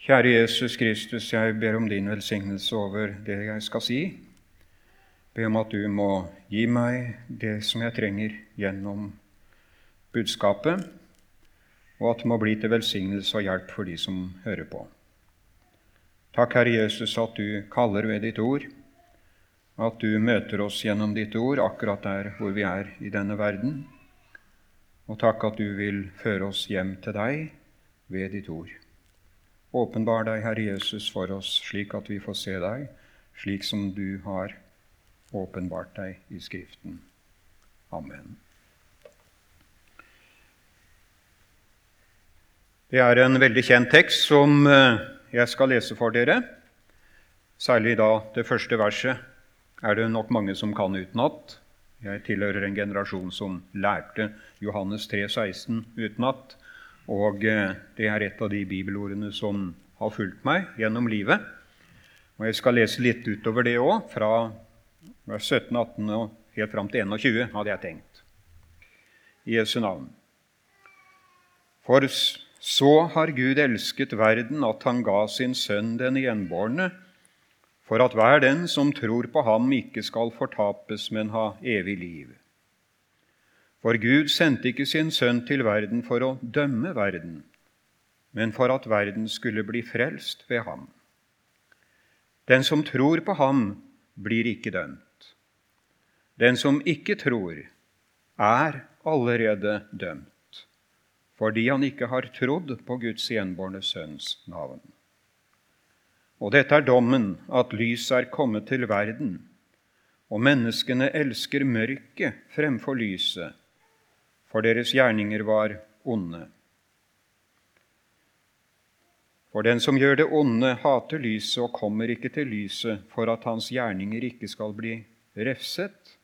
Kjære Jesus Kristus, jeg ber om din velsignelse over det jeg skal si. Be om at du må gi meg det som jeg trenger gjennom budskapet, og at det må bli til velsignelse og hjelp for de som hører på. Takk, Herre Jesus, at du kaller ved ditt ord, at du møter oss gjennom ditt ord akkurat der hvor vi er i denne verden. Og takk at du vil føre oss hjem til deg ved ditt ord. Åpenbar deg, Herre Jesus, for oss, slik at vi får se deg, slik som du har åpenbart deg i Skriften. Amen. Det er en veldig kjent tekst som eh, jeg skal lese for dere. Særlig da det første verset er det nok mange som kan utenat. Jeg tilhører en generasjon som lærte Johannes 3, 16 utenat. Og eh, det er et av de bibelordene som har fulgt meg gjennom livet. Og Jeg skal lese litt utover det òg, fra 17, 18 og helt fram til 21, hadde jeg tenkt. I Jesu navn. For så har Gud elsket verden at han ga sin sønn den gjenbårne, for at hver den som tror på ham, ikke skal fortapes, men ha evig liv. For Gud sendte ikke sin sønn til verden for å dømme verden, men for at verden skulle bli frelst ved ham. Den som tror på ham, blir ikke dømt. Den som ikke tror, er allerede dømt, fordi han ikke har trodd på Guds enbårne sønns navn. Og dette er dommen, at lyset er kommet til verden, og menneskene elsker mørket fremfor lyset, for deres gjerninger var onde. For den som gjør det onde, hater lyset og kommer ikke til lyset for at hans gjerninger ikke skal bli refset.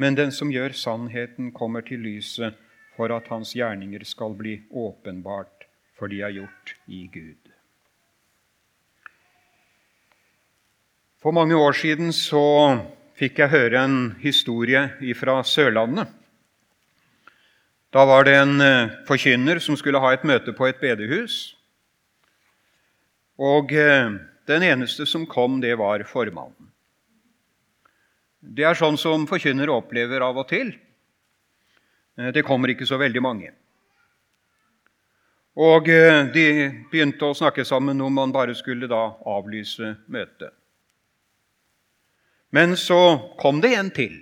Men den som gjør sannheten, kommer til lyset for at hans gjerninger skal bli åpenbart, for de er gjort i Gud. For mange år siden så fikk jeg høre en historie fra Sørlandet. Da var det en eh, forkynner som skulle ha et møte på et bedehus. Og eh, den eneste som kom, det var formannen. Det er sånn som forkynnere opplever av og til. Eh, det kommer ikke så veldig mange. Og de begynte å snakke sammen om man bare skulle da avlyse møtet. Men så kom det en til.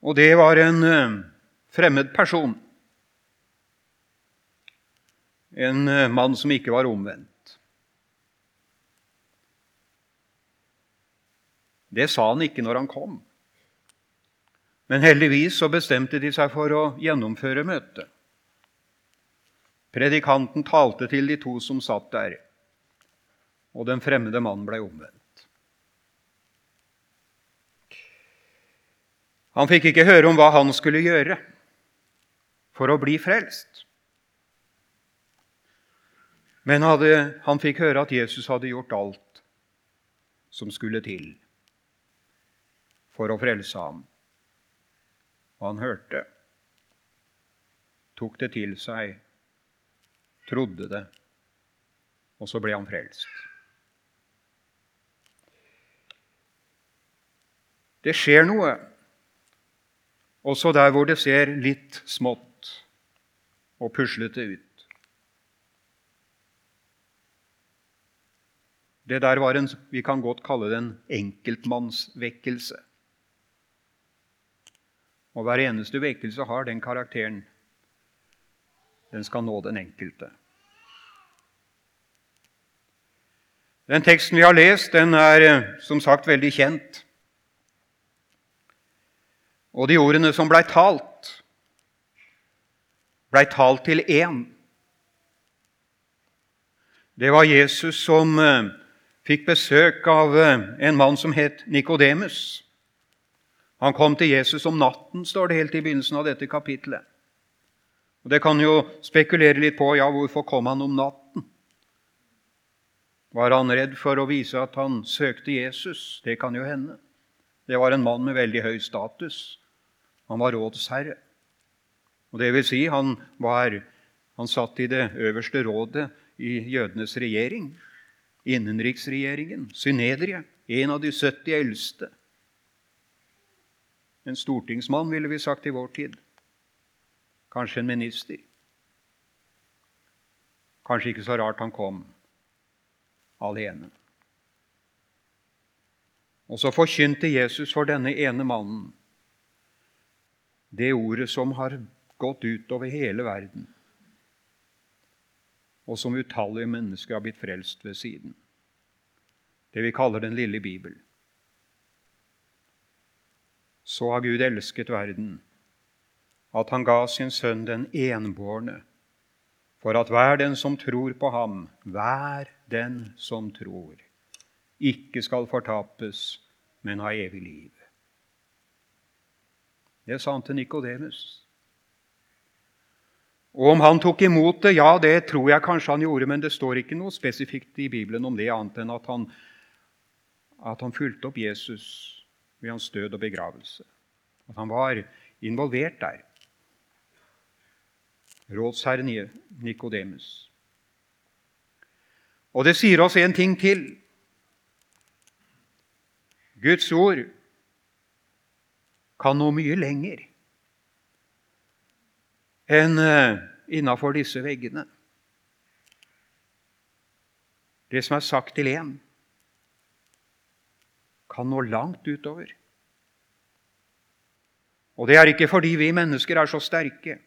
Og det var en fremmed person. En eh, mann som ikke var omvendt. Det sa han ikke når han kom. Men heldigvis så bestemte de seg for å gjennomføre møtet. Predikanten talte til de to som satt der, og den fremmede mannen ble omvendt. Han fikk ikke høre om hva han skulle gjøre for å bli frelst. Men hadde, han fikk høre at Jesus hadde gjort alt som skulle til for å frelse ham. Og han hørte, tok det til seg, trodde det, og så ble han frelst. Det skjer noe, også der hvor det ser litt smått og puslet det ut. Det der var en vi kan godt kalle det en enkeltmannsvekkelse. Og hver eneste vekkelse har den karakteren. Den skal nå den enkelte. Den teksten vi har lest, den er eh, som sagt veldig kjent. Og de ordene som blei talt, blei talt til én. Det var Jesus som eh, fikk besøk av eh, en mann som het Nikodemus. Han kom til Jesus om natten, står det helt i begynnelsen av dette kapitlet. Og Det kan jo spekulere litt på ja, hvorfor kom han om natten. Var han redd for å vise at han søkte Jesus? Det kan jo hende. Det var en mann med veldig høy status. Han var rådsherre. Og det vil si, han, var, han satt i det øverste rådet i jødenes regjering, innenriksregjeringen, Synedriet, en av de 70 eldste. En stortingsmann, ville vi sagt i vår tid. Kanskje en minister. Kanskje ikke så rart han kom alene. Og så forkynte Jesus for denne ene mannen det ordet som har gått utover hele verden, og som utallige mennesker har blitt frelst ved siden. Det vi kaller Den lille Bibel. Så har Gud elsket verden, at han ga sin sønn den enbårne, for at hver den som tror på ham, hver den som tror, ikke skal fortapes, men ha evig liv. Det sa han til Nikodemus. Og om han tok imot det, ja, det tror jeg kanskje han gjorde, men det står ikke noe spesifikt i Bibelen om det, annet enn at han, at han fulgte opp Jesus ved hans død og begravelse. At han var involvert der. Rådsherren Nikodemus. Og det sier oss en ting til. Guds ord kan nå mye lenger enn eh, innafor disse veggene. Det som er sagt til én, kan nå langt utover. Og det er ikke fordi vi mennesker er så sterke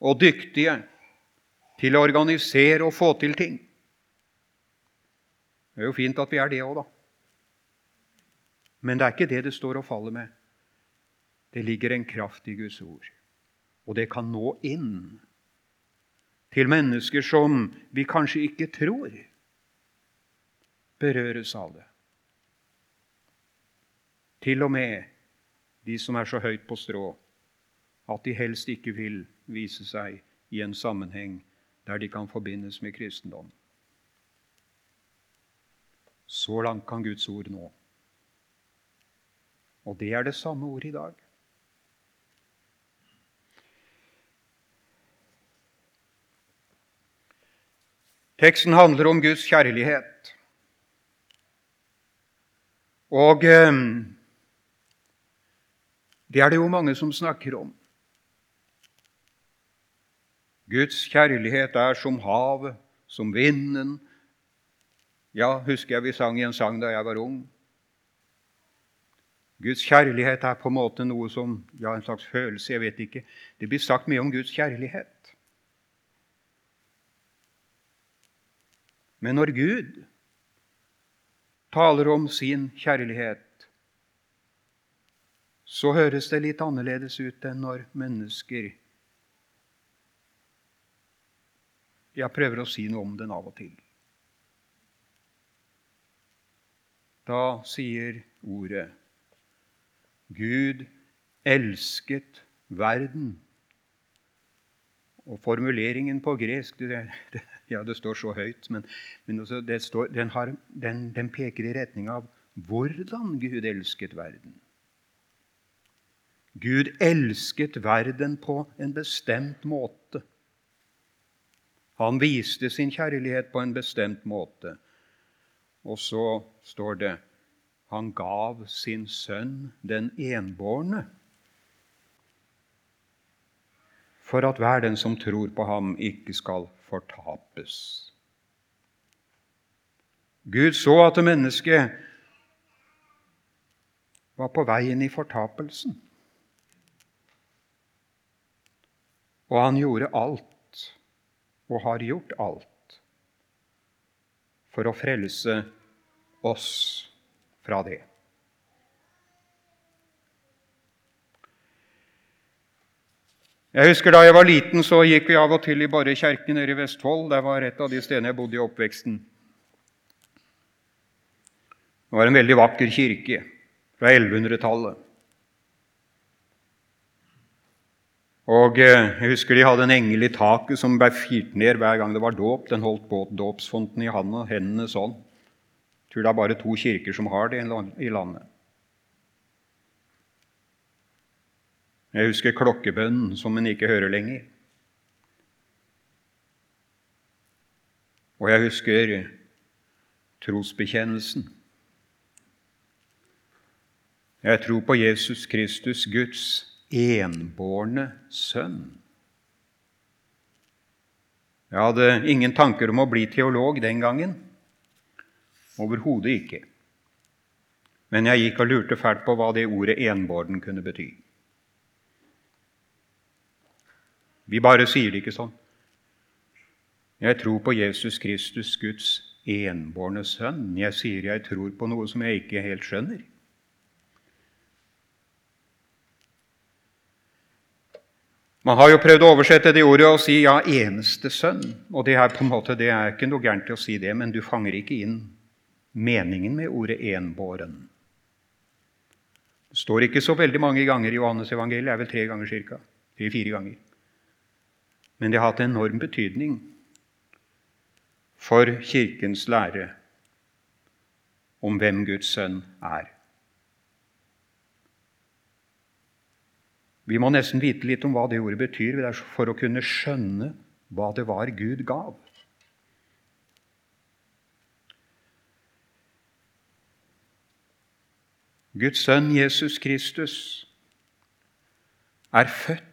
og dyktige til å organisere og få til ting. Det er jo fint at vi er det òg, da. Men det er ikke det det står og faller med. Det ligger en kraft i Guds ord, og det kan nå inn til mennesker som vi kanskje ikke tror berøres av det. Til og med de som er så høyt på strå at de helst ikke vil vise seg i en sammenheng der de kan forbindes med kristendom. Så langt kan Guds ord nå. Og det er det samme ordet i dag. Teksten handler om Guds kjærlighet. Og eh, det er det jo mange som snakker om. Guds kjærlighet er som havet, som vinden. Ja, husker jeg vi sang i en sang da jeg var ung. Guds kjærlighet er på en måte noe som Ja, en slags følelse, jeg vet ikke. Det blir sagt mye om Guds kjærlighet. Men når Gud taler om sin kjærlighet, så høres det litt annerledes ut enn når mennesker Jeg prøver å si noe om den av og til. Da sier ordet Gud elsket verden. Og formuleringen på gresk det, det, ja, det står så høyt, men, men står, den, har, den, den, peker i retning av hvordan Gud elsket verden. Gud elsket verden på en bestemt måte. Han viste sin kjærlighet på en bestemt måte. Og så står det han gav sin sønn den enbårne for at hver den som tror på ham, ikke skal fortapes. Gud så at mennesket var på veien i fortapelsen. Og han gjorde alt, og har gjort alt, for å frelse oss fra det. Jeg husker Da jeg var liten, så gikk vi av og til i Borre kjerke nede i Vestfold. Det var et av de stedene jeg bodde i oppveksten. Det var en veldig vakker kirke fra 1100-tallet. Og eh, Jeg husker de hadde en engel i taket som ble firt ned hver gang det var dåp. Den holdt dåpsfonten i handa, hendene sånn. Jeg tror det er bare to kirker som har det i landet. Jeg husker klokkebønnen som en ikke hører lenger. Og jeg husker trosbekjennelsen. Jeg tror på Jesus Kristus, Guds enbårne sønn. Jeg hadde ingen tanker om å bli teolog den gangen. Overhodet ikke. Men jeg gikk og lurte fælt på hva det ordet 'enbåren' kunne bety. Vi bare sier det ikke sånn. Jeg tror på Jesus Kristus, Guds enbårne sønn. Jeg sier jeg tror på noe som jeg ikke helt skjønner. Man har jo prøvd å oversette det ordet og si 'ja, eneste sønn'. Og det er på en måte, det er ikke noe gærent i å si det, men du fanger ikke inn meningen med ordet 'enbåren'. Det står ikke så veldig mange ganger i Johannes evangeliet, det er vel tre ganger cirka. Tre-fire ganger. Men det har hatt enorm betydning for Kirkens lære om hvem Guds sønn er. Vi må nesten vite litt om hva det ordet betyr, for å kunne skjønne hva det var Gud gav. Guds sønn Jesus Kristus er født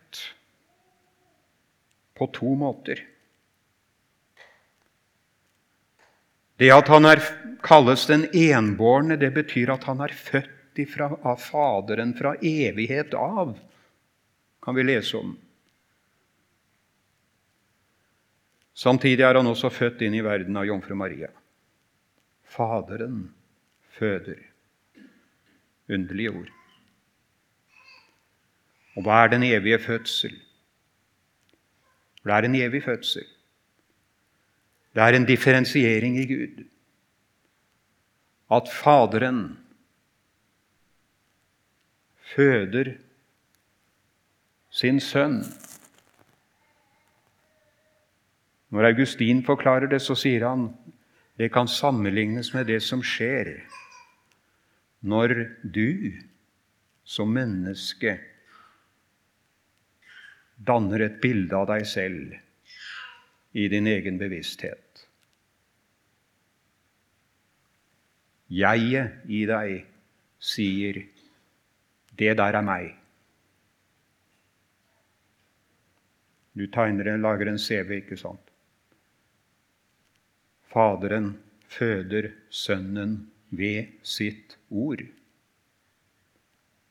på to måter. Det at han er, kalles den enbårne, det betyr at han er født ifra, av Faderen fra evighet av, kan vi lese om. Samtidig er han også født inn i verden av jomfru Maria. Faderen føder. Underlige ord. Og hva er den evige fødsel? Det er en evig fødsel. Det er en differensiering i Gud. At Faderen føder sin sønn. Når Augustin forklarer det, så sier han det kan sammenlignes med det som skjer når du som menneske danner et bilde av deg selv i din egen bevissthet. Jeget i deg sier 'Det der er meg'. Du tegner en, lager en CV, ikke sant? Faderen føder Sønnen ved sitt ord.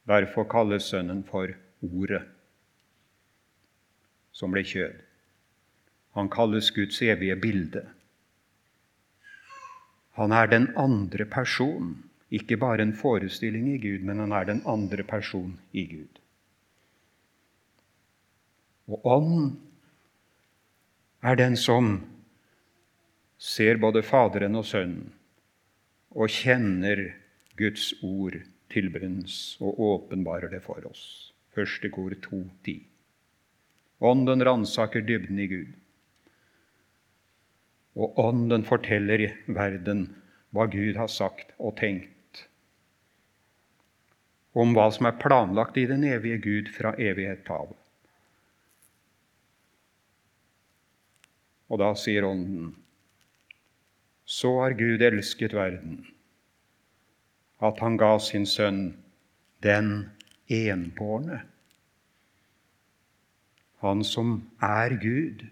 Derfor kalles Sønnen for Ordet, som ble kjød. Han kalles Guds evige bilde. Han er den andre personen. ikke bare en forestilling i Gud, men han er den andre personen i Gud. Og Ånden er den som ser både Faderen og Sønnen og kjenner Guds ord til bunns og åpenbarer det for oss. Første kor 2.10. Ånden ransaker dybden i Gud. Og Ånden forteller i verden hva Gud har sagt og tenkt. Om hva som er planlagt i den evige Gud fra evighet av. Og da sier Ånden så har Gud elsket verden, at han ga sin sønn den enbårne, han som er Gud,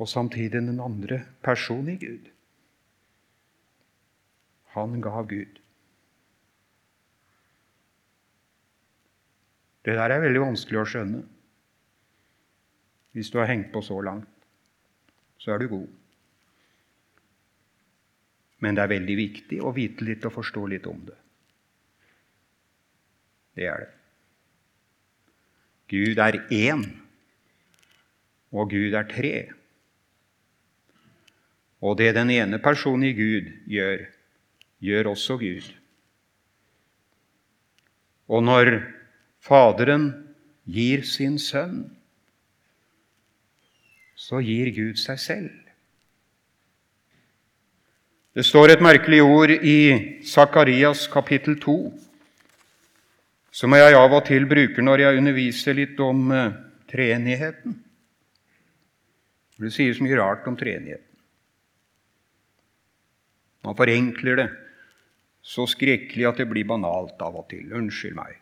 og samtidig den andre personen i Gud. Han ga Gud. Det der er veldig vanskelig å skjønne. Hvis du har hengt på så langt, så er du god. Men det er veldig viktig å vite litt og forstå litt om det. Det er det. Gud er én, og Gud er tre. Og det den ene personen i Gud gjør, gjør også Gud. Og når Faderen gir sin sønn, så gir Gud seg selv. Det står et merkelig ord i Sakarias kapittel 2, som jeg av og til bruker når jeg underviser litt om uh, treenigheten. Det sies mye rart om treenigheten. Man forenkler det så skrekkelig at det blir banalt av og til. Unnskyld meg.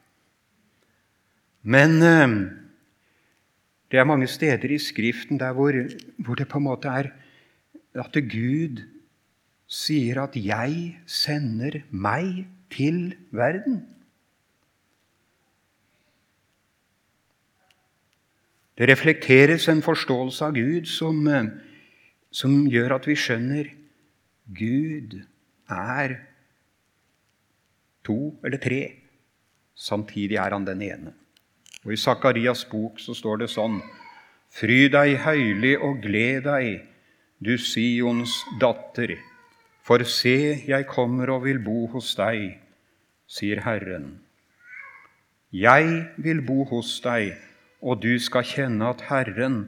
Men eh, det er mange steder i Skriften der hvor, hvor det på en måte er at Gud sier at 'jeg sender meg til verden'. Det reflekteres en forståelse av Gud som, eh, som gjør at vi skjønner Gud er to eller tre. Samtidig er han den ene. Og I Sakarias bok så står det sånn Fry deg høylig og gled deg, du Sions datter. For se, jeg kommer og vil bo hos deg, sier Herren. Jeg vil bo hos deg og du skal kjenne at Herren,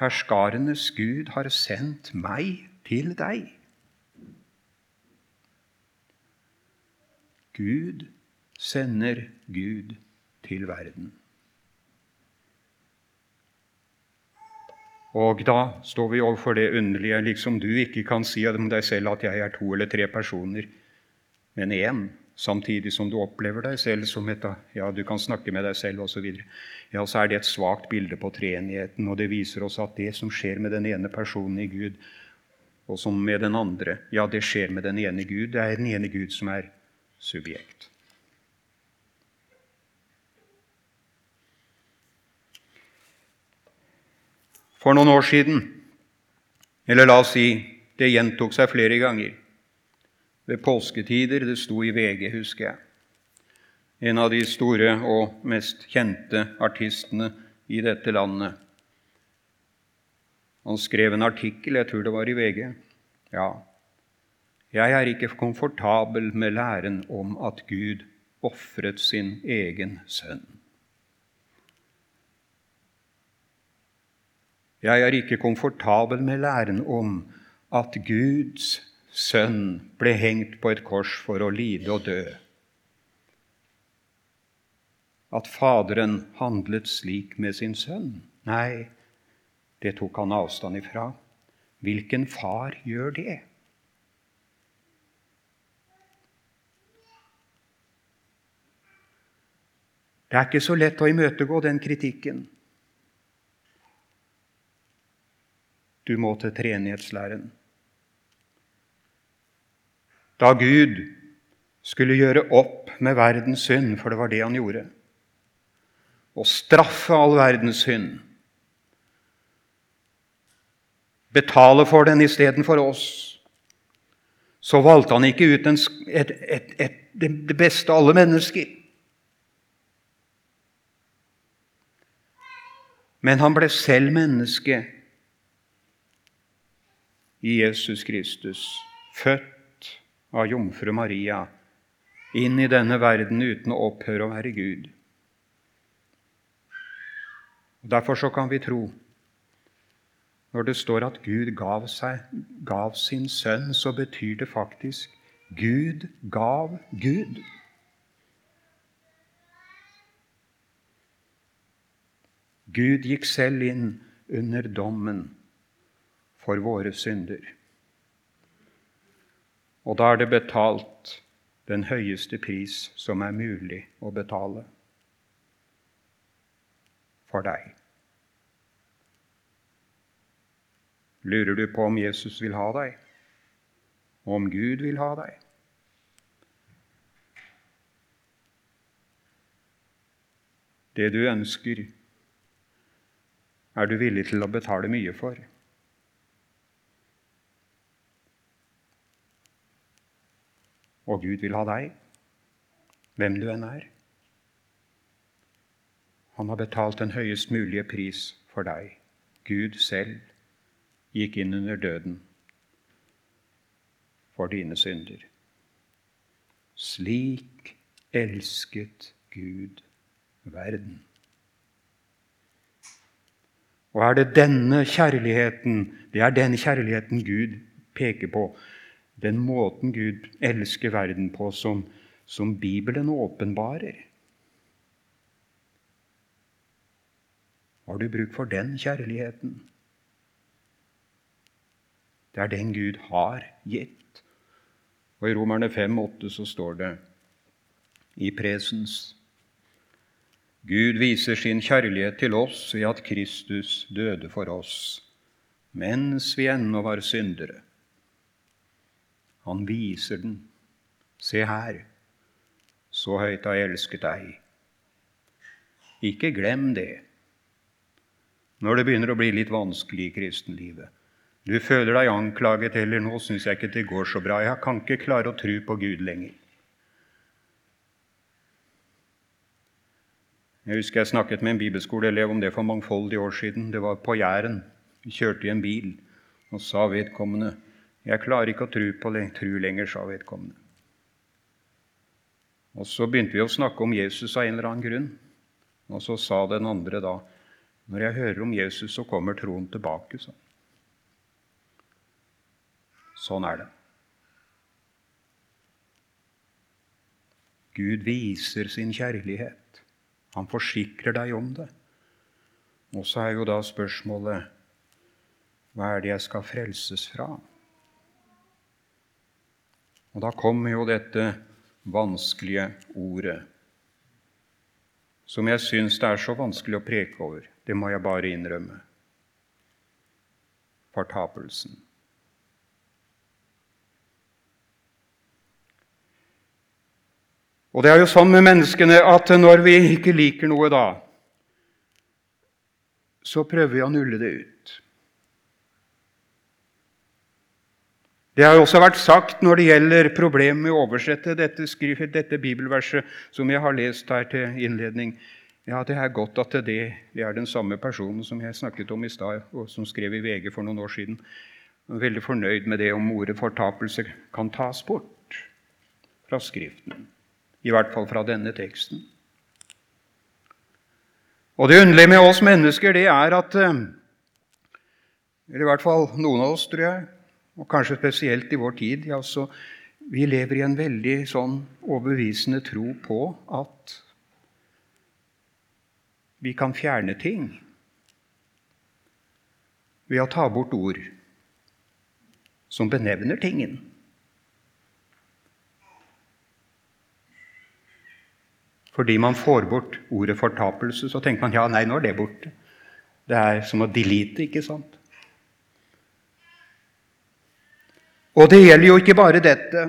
herskarenes Gud, har sendt meg til deg. Gud sender Gud til verden. Og da står vi overfor det underlige, liksom du ikke kan si om deg selv at jeg er to eller tre personer, men én samtidig som du opplever deg selv som et Ja, du kan snakke med deg selv osv. Ja, så er det et svakt bilde på treenigheten, og det viser oss at det som skjer med den ene personen i Gud, og som med den andre, ja, det skjer med den ene Gud. Det er den ene Gud som er subjekt. For noen år siden, eller la oss si det gjentok seg flere ganger ved påsketider. Det sto i VG, husker jeg. En av de store og mest kjente artistene i dette landet. Han skrev en artikkel, jeg tror det var i VG. Ja, jeg er ikke komfortabel med læren om at Gud ofret sin egen sønn. Jeg er ikke komfortabel med læren om at Guds sønn ble hengt på et kors for å lide og dø. At Faderen handlet slik med sin sønn? Nei, det tok han avstand ifra. Hvilken far gjør det? Det er ikke så lett å imøtegå den kritikken. Du må til treenighetslæren da Gud skulle gjøre opp med verdens synd, for det var det han gjorde, og straffe all verdens synd, betale for den istedenfor oss, så valgte han ikke ut en, et, et, et, det beste av alle mennesker. Men han ble selv menneske i Jesus Kristus, født av jomfru Maria inn i denne verden uten å opphøre å være Gud. Derfor så kan vi tro når det står at Gud gav, seg, gav sin sønn, så betyr det faktisk Gud gav Gud. Gud gikk selv inn under dommen for våre synder. Og da er det betalt den høyeste pris som er mulig å betale for deg. Lurer du på om Jesus vil ha deg, og om Gud vil ha deg? Det du ønsker, er du villig til å betale mye for. Og Gud vil ha deg, hvem du enn er. Han har betalt den høyest mulige pris for deg. Gud selv gikk inn under døden for dine synder. Slik elsket Gud verden. Og er det denne kjærligheten, det er denne kjærligheten Gud peker på den måten Gud elsker verden på, som, som Bibelen åpenbarer. Har du bruk for den kjærligheten? Det er den Gud har gitt. Og I Romerne 5,8 så står det i presens Gud viser sin kjærlighet til oss ved at Kristus døde for oss mens vi ennå var syndere. Han viser den. Se her, så høyt har jeg elsket deg. Ikke glem det når det begynner å bli litt vanskelig i kristenlivet. Du føler deg anklaget, eller 'nå syns jeg ikke det går så bra'. 'Jeg kan ikke klare å tro på Gud lenger'. Jeg husker jeg snakket med en bibelskoleelev om det for mangfoldige år siden. Det var på Jæren. Vi kjørte i en bil, og sa vedkommende 'Jeg klarer ikke å tro på tro lenger', sa vedkommende. Og Så begynte vi å snakke om Jesus av en eller annen grunn. Og så sa den andre da 'Når jeg hører om Jesus, så kommer troen tilbake', sa Sånn er det. Gud viser sin kjærlighet. Han forsikrer deg om det. Og så er jo da spørsmålet hva er det jeg skal frelses fra? Og da kommer jo dette vanskelige ordet, som jeg syns det er så vanskelig å preke over. Det må jeg bare innrømme. Fortapelsen. Og det er jo sånn med menneskene at når vi ikke liker noe da, så prøver vi å nulle det ut. Det har også vært sagt når det gjelder problemet med å oversette dette, dette bibelverset som jeg har lest her til innledning. Ja, det er godt at det, det er den samme personen som jeg snakket om i stad, og som skrev i VG for noen år siden. Jeg er veldig fornøyd med det om ordet 'fortapelse' kan tas bort fra Skriften i hvert fall fra denne teksten. Og Det underlige med oss mennesker det er at eh, Eller i hvert fall noen av oss, tror jeg, og kanskje spesielt i vår tid ja, så Vi lever i en veldig sånn overbevisende tro på at vi kan fjerne ting ved å ta bort ord som benevner tingen. Fordi man får bort ordet fortapelse, så tenker man ja, nei, nå er det borte. Det er som å delete, ikke sant? Og det gjelder jo ikke bare dette.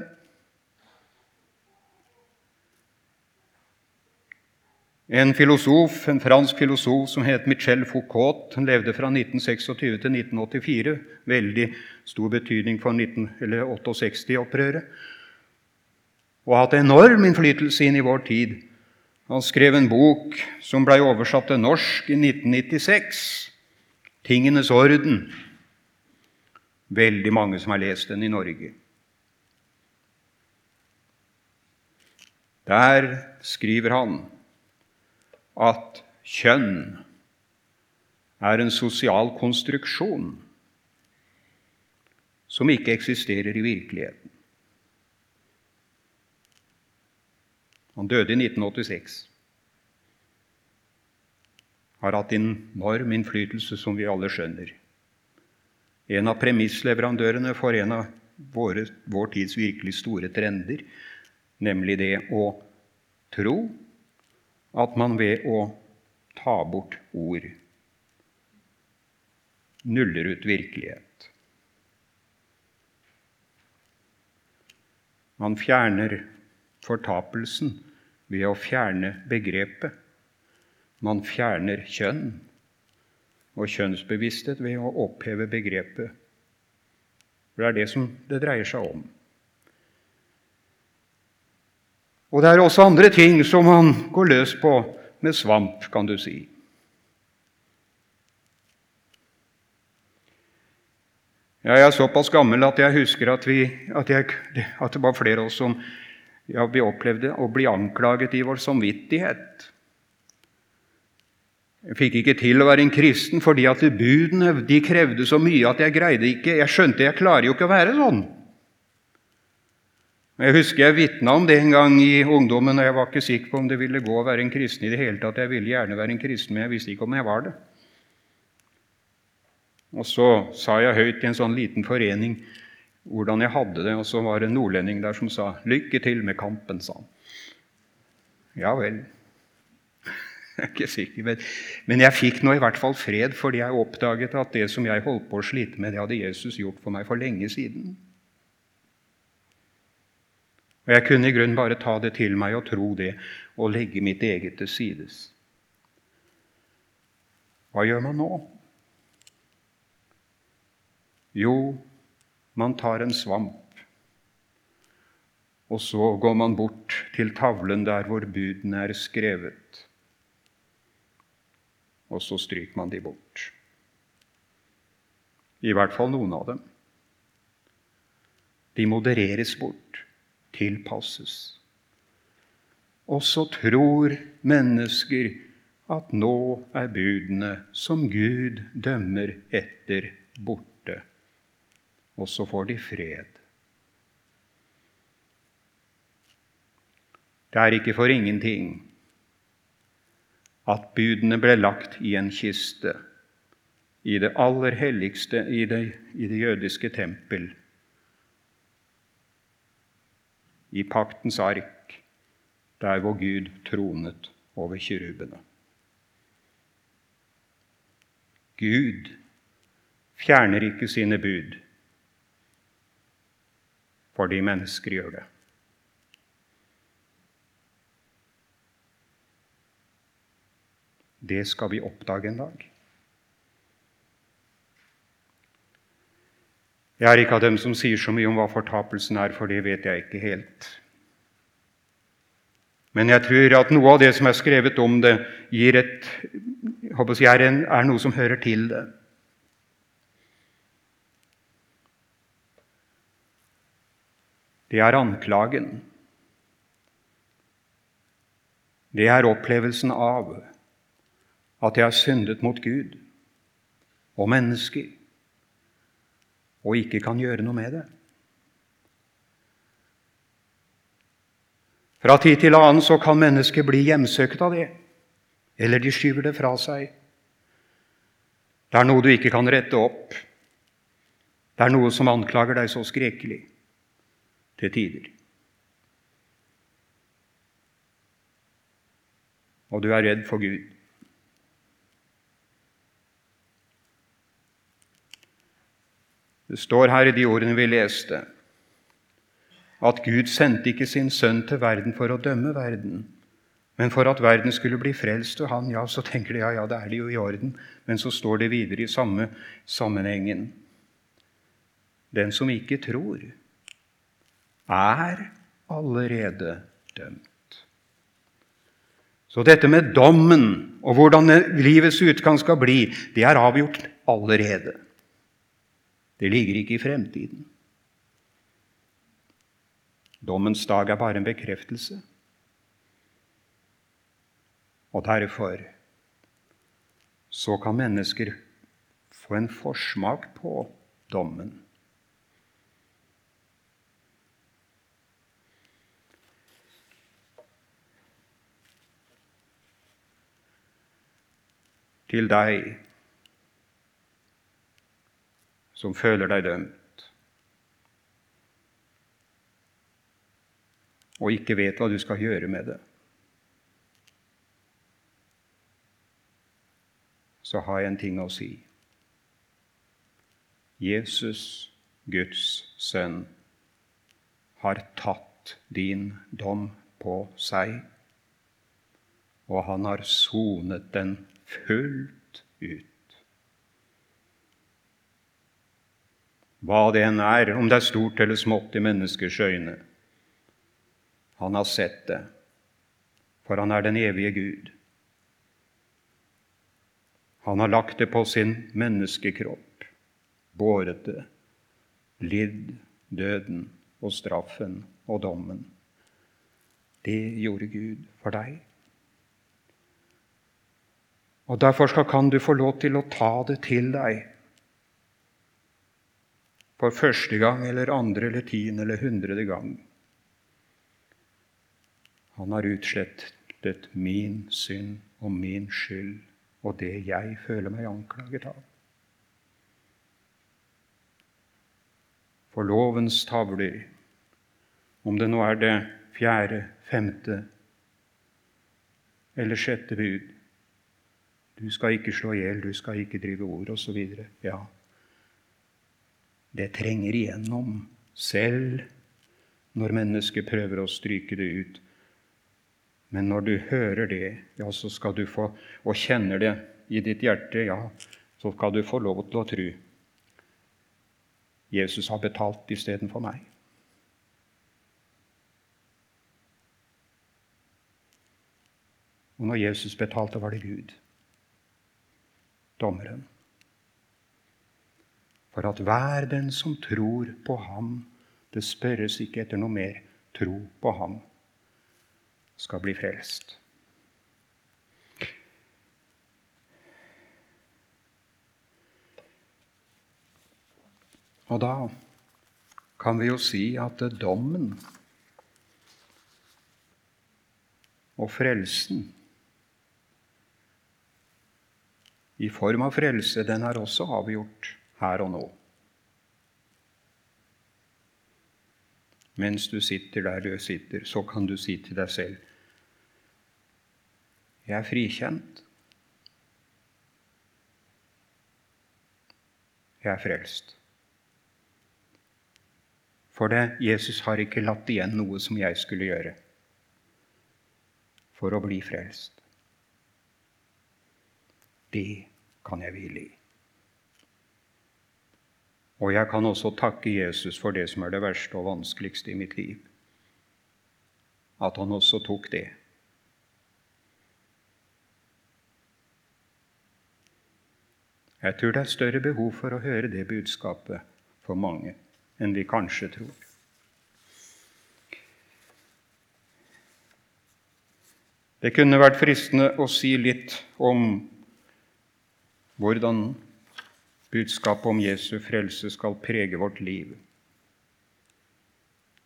En filosof, en fransk filosof som het Michel Foucault, han levde fra 1926 til 1984. Veldig stor betydning for 1968-opprøret. Og har hatt enorm innflytelse inn i vår tid. Han skrev en bok som blei oversatt til norsk i 1996, 'Tingenes orden'. Veldig mange som har lest den i Norge. Der skriver han at kjønn er en sosial konstruksjon som ikke eksisterer i virkeligheten. Han døde i 1986. Har hatt enorm innflytelse, som vi alle skjønner. En av premissleverandørene for en av våre, vår tids virkelig store trender, nemlig det å tro at man ved å ta bort ord nuller ut virkelighet. Man fjerner fortapelsen ved å fjerne begrepet. Man fjerner kjønn og kjønnsbevissthet ved å oppheve begrepet. For det er det som det dreier seg om. Og det er også andre ting som man går løs på med svamp, kan du si. Jeg er såpass gammel at jeg husker at, vi, at, jeg, at det var flere av oss som ja, vi opplevde å bli anklaget i vår samvittighet. Jeg fikk ikke til å være en kristen fordi at budene de krevde så mye at jeg greide ikke Jeg skjønte jeg klarer jo ikke å være sånn. Jeg husker jeg vitna om det en gang i ungdommen, og jeg var ikke sikker på om det ville gå å være en kristen i det hele tatt. Jeg ville gjerne være en kristen, men jeg visste ikke om jeg var det. Og så sa jeg høyt i en sånn liten forening hvordan jeg hadde det, og så var det en nordlending der som sa 'Lykke til med kampen', sa han. Ja vel. Jeg er ikke sikker, men, men jeg fikk nå i hvert fall fred fordi jeg oppdaget at det som jeg holdt på å slite med, det hadde Jesus gjort for meg for lenge siden. Og Jeg kunne i grunnen bare ta det til meg og tro det og legge mitt eget til sides. Hva gjør man nå? Jo, man tar en svamp, og så går man bort til tavlen der hvor budene er skrevet, og så stryker man de bort. I hvert fall noen av dem. De modereres bort, tilpasses. Og så tror mennesker at nå er budene som Gud dømmer etter, borte og så får de fred. Det er ikke for ingenting at budene ble lagt i en kiste i det aller helligste i det, i det jødiske tempel, i paktens ark, der hvor Gud tronet over kirubene. Gud fjerner ikke sine bud fordi mennesker gjør det. Det skal vi oppdage en dag. Jeg er ikke av dem som sier så mye om hva fortapelsen er, for det vet jeg ikke helt. Men jeg tror at noe av det som er skrevet om det, gir et, jeg, er, en, er noe som hører til det. det er anklagen. Det er opplevelsen av at jeg har syndet mot Gud og mennesker og ikke kan gjøre noe med det. Fra tid til annen så kan mennesker bli hjemsøkt av det, eller de skyver det fra seg. Det er noe du ikke kan rette opp. Det er noe som anklager deg så skrekkelig til tider. Og du er redd for Gud. Det står her i de ordene vi leste, at Gud sendte ikke sin sønn til verden for å dømme verden, men for at verden skulle bli frelst ved han. Ja, så tenker de ja, ja, det er det jo i orden. Men så står det videre i samme sammenhengen. Den som ikke tror, er allerede dømt. Så dette med dommen og hvordan livets utgang skal bli, det er avgjort allerede. Det ligger ikke i fremtiden. Dommens dag er bare en bekreftelse. Og derfor så kan mennesker få en forsmak på dommen. til deg som føler deg dømt, og ikke vet hva du skal gjøre med det. Så har jeg en ting å si. Jesus, Guds sønn, har tatt din dom på seg, og han har sonet den fullt ut. Hva det enn er, om det er stort eller smått i menneskers øyne. Han har sett det, for han er den evige Gud. Han har lagt det på sin menneskekropp, båret det, lidd døden og straffen og dommen. Det gjorde Gud for deg. Og Derfor kan du få lov til å ta det til deg for første gang eller andre eller tiende eller hundrede gang. Han har utslettet min synd og min skyld og det jeg føler meg anklaget av. for lovens tavler, om det nå er det fjerde, femte eller sjette bud. Du skal ikke slå i hjel, du skal ikke drive ord, osv. Ja, det trenger igjennom selv når mennesket prøver å stryke det ut. Men når du hører det, ja, så skal du få, og kjenner det i ditt hjerte, ja, så skal du få lov til å tro. Jesus har betalt istedenfor meg. Og når Jesus betalte, var det Gud, dommeren. For at hver den som tror på ham, det spørres ikke etter noe mer, tro på ham, skal bli frelst. Og da kan vi jo si at dommen og frelsen i form av frelse, den er også avgjort her og nå. Mens du sitter der du sitter, så kan du si til deg selv Jeg er frikjent. Jeg er frelst. For det, Jesus har ikke latt igjen noe som jeg skulle gjøre for å bli frelst. Det kan jeg hvile i. Og jeg kan også takke Jesus for det som er det verste og vanskeligste i mitt liv. At han også tok det. Jeg tror det er større behov for å høre det budskapet for mange enn vi kanskje tror. Det kunne vært fristende å si litt om hvordan budskapet om Jesu frelse skal prege vårt liv,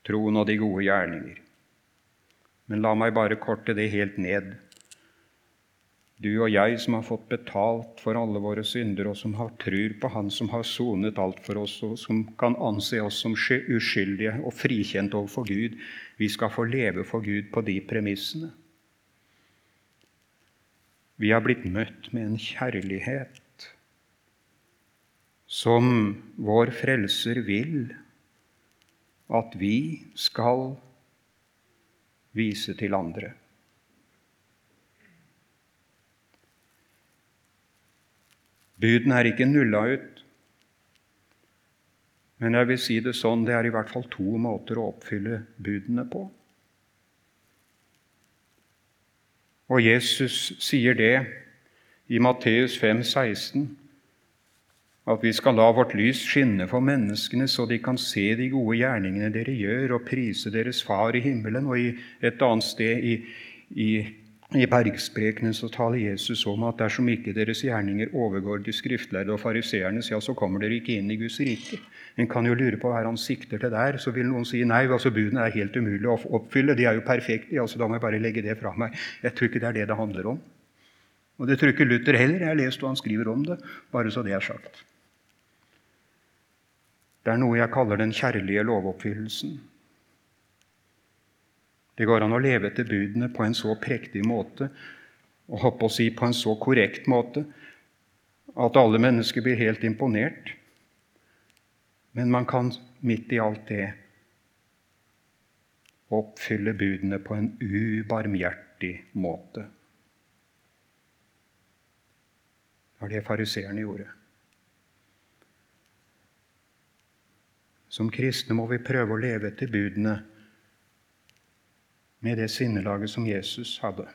troen og de gode gjerninger. Men la meg bare korte det helt ned. Du og jeg som har fått betalt for alle våre synder, og som har trur på Han som har sonet alt for oss, og som kan anse oss som uskyldige og frikjent overfor Gud, vi skal få leve for Gud på de premissene. Vi har blitt møtt med en kjærlighet som vår Frelser vil at vi skal vise til andre. Buden er ikke nulla ut. Men jeg vil si det sånn, det er i hvert fall to måter å oppfylle budene på. Og Jesus sier det i Matteus 5, 16 at vi skal la vårt lys skinne for menneskene, så de kan se de gode gjerningene dere gjør, og prise deres Far i himmelen. Og i et annet sted i, i, i bergsprekene så taler Jesus om at dersom ikke deres gjerninger overgår de skriftlærde og fariseernes, ja, så kommer dere ikke inn i Guds rike. En kan jo lure på hva han sikter til der. Så vil noen si nei, altså budene er helt umulig å oppfylle. De er jo perfekte. altså Da må jeg bare legge det fra meg. Jeg tror ikke det er det det handler om. Og det tror ikke Luther heller. Jeg har lest hva han skriver om det. bare så det er sagt. Det er noe jeg kaller den kjærlige lovoppfyllelsen. Det går an å leve etter budene på en så prektig måte og håper å si på en så korrekt måte at alle mennesker blir helt imponert. Men man kan midt i alt det oppfylle budene på en ubarmhjertig måte. Det var det fariseerne gjorde. Som kristne må vi prøve å leve etter budene med det sinnelaget som Jesus hadde.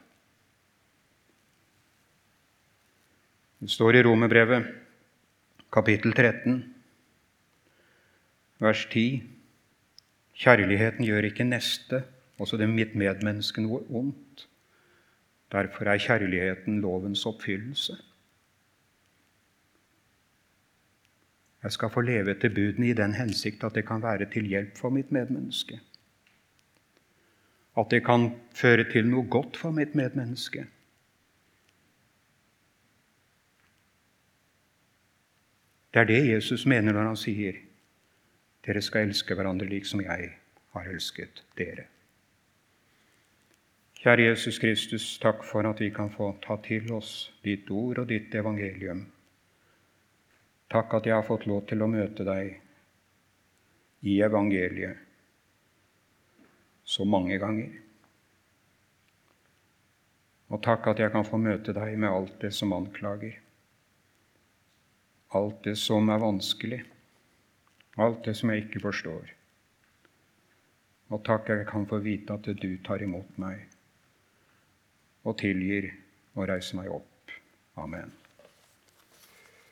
Det står i Romerbrevet, kapittel 13, vers 10. Kjærligheten gjør ikke neste, også det mitt medmenneske, noe ondt. Derfor er kjærligheten lovens oppfyllelse. Jeg skal få leve etter budene i den hensikt at det kan være til hjelp for mitt medmenneske. At det kan føre til noe godt for mitt medmenneske. Det er det Jesus mener når han sier Dere skal elske hverandre lik som jeg har elsket dere. Kjære Jesus Kristus, takk for at vi kan få ta til oss ditt ord og ditt evangelium. Takk at jeg har fått lov til å møte deg i evangeliet så mange ganger. Og takk at jeg kan få møte deg med alt det som anklager, alt det som er vanskelig, alt det som jeg ikke forstår. Og takk jeg kan få vite at du tar imot meg og tilgir og reiser meg opp. Amen.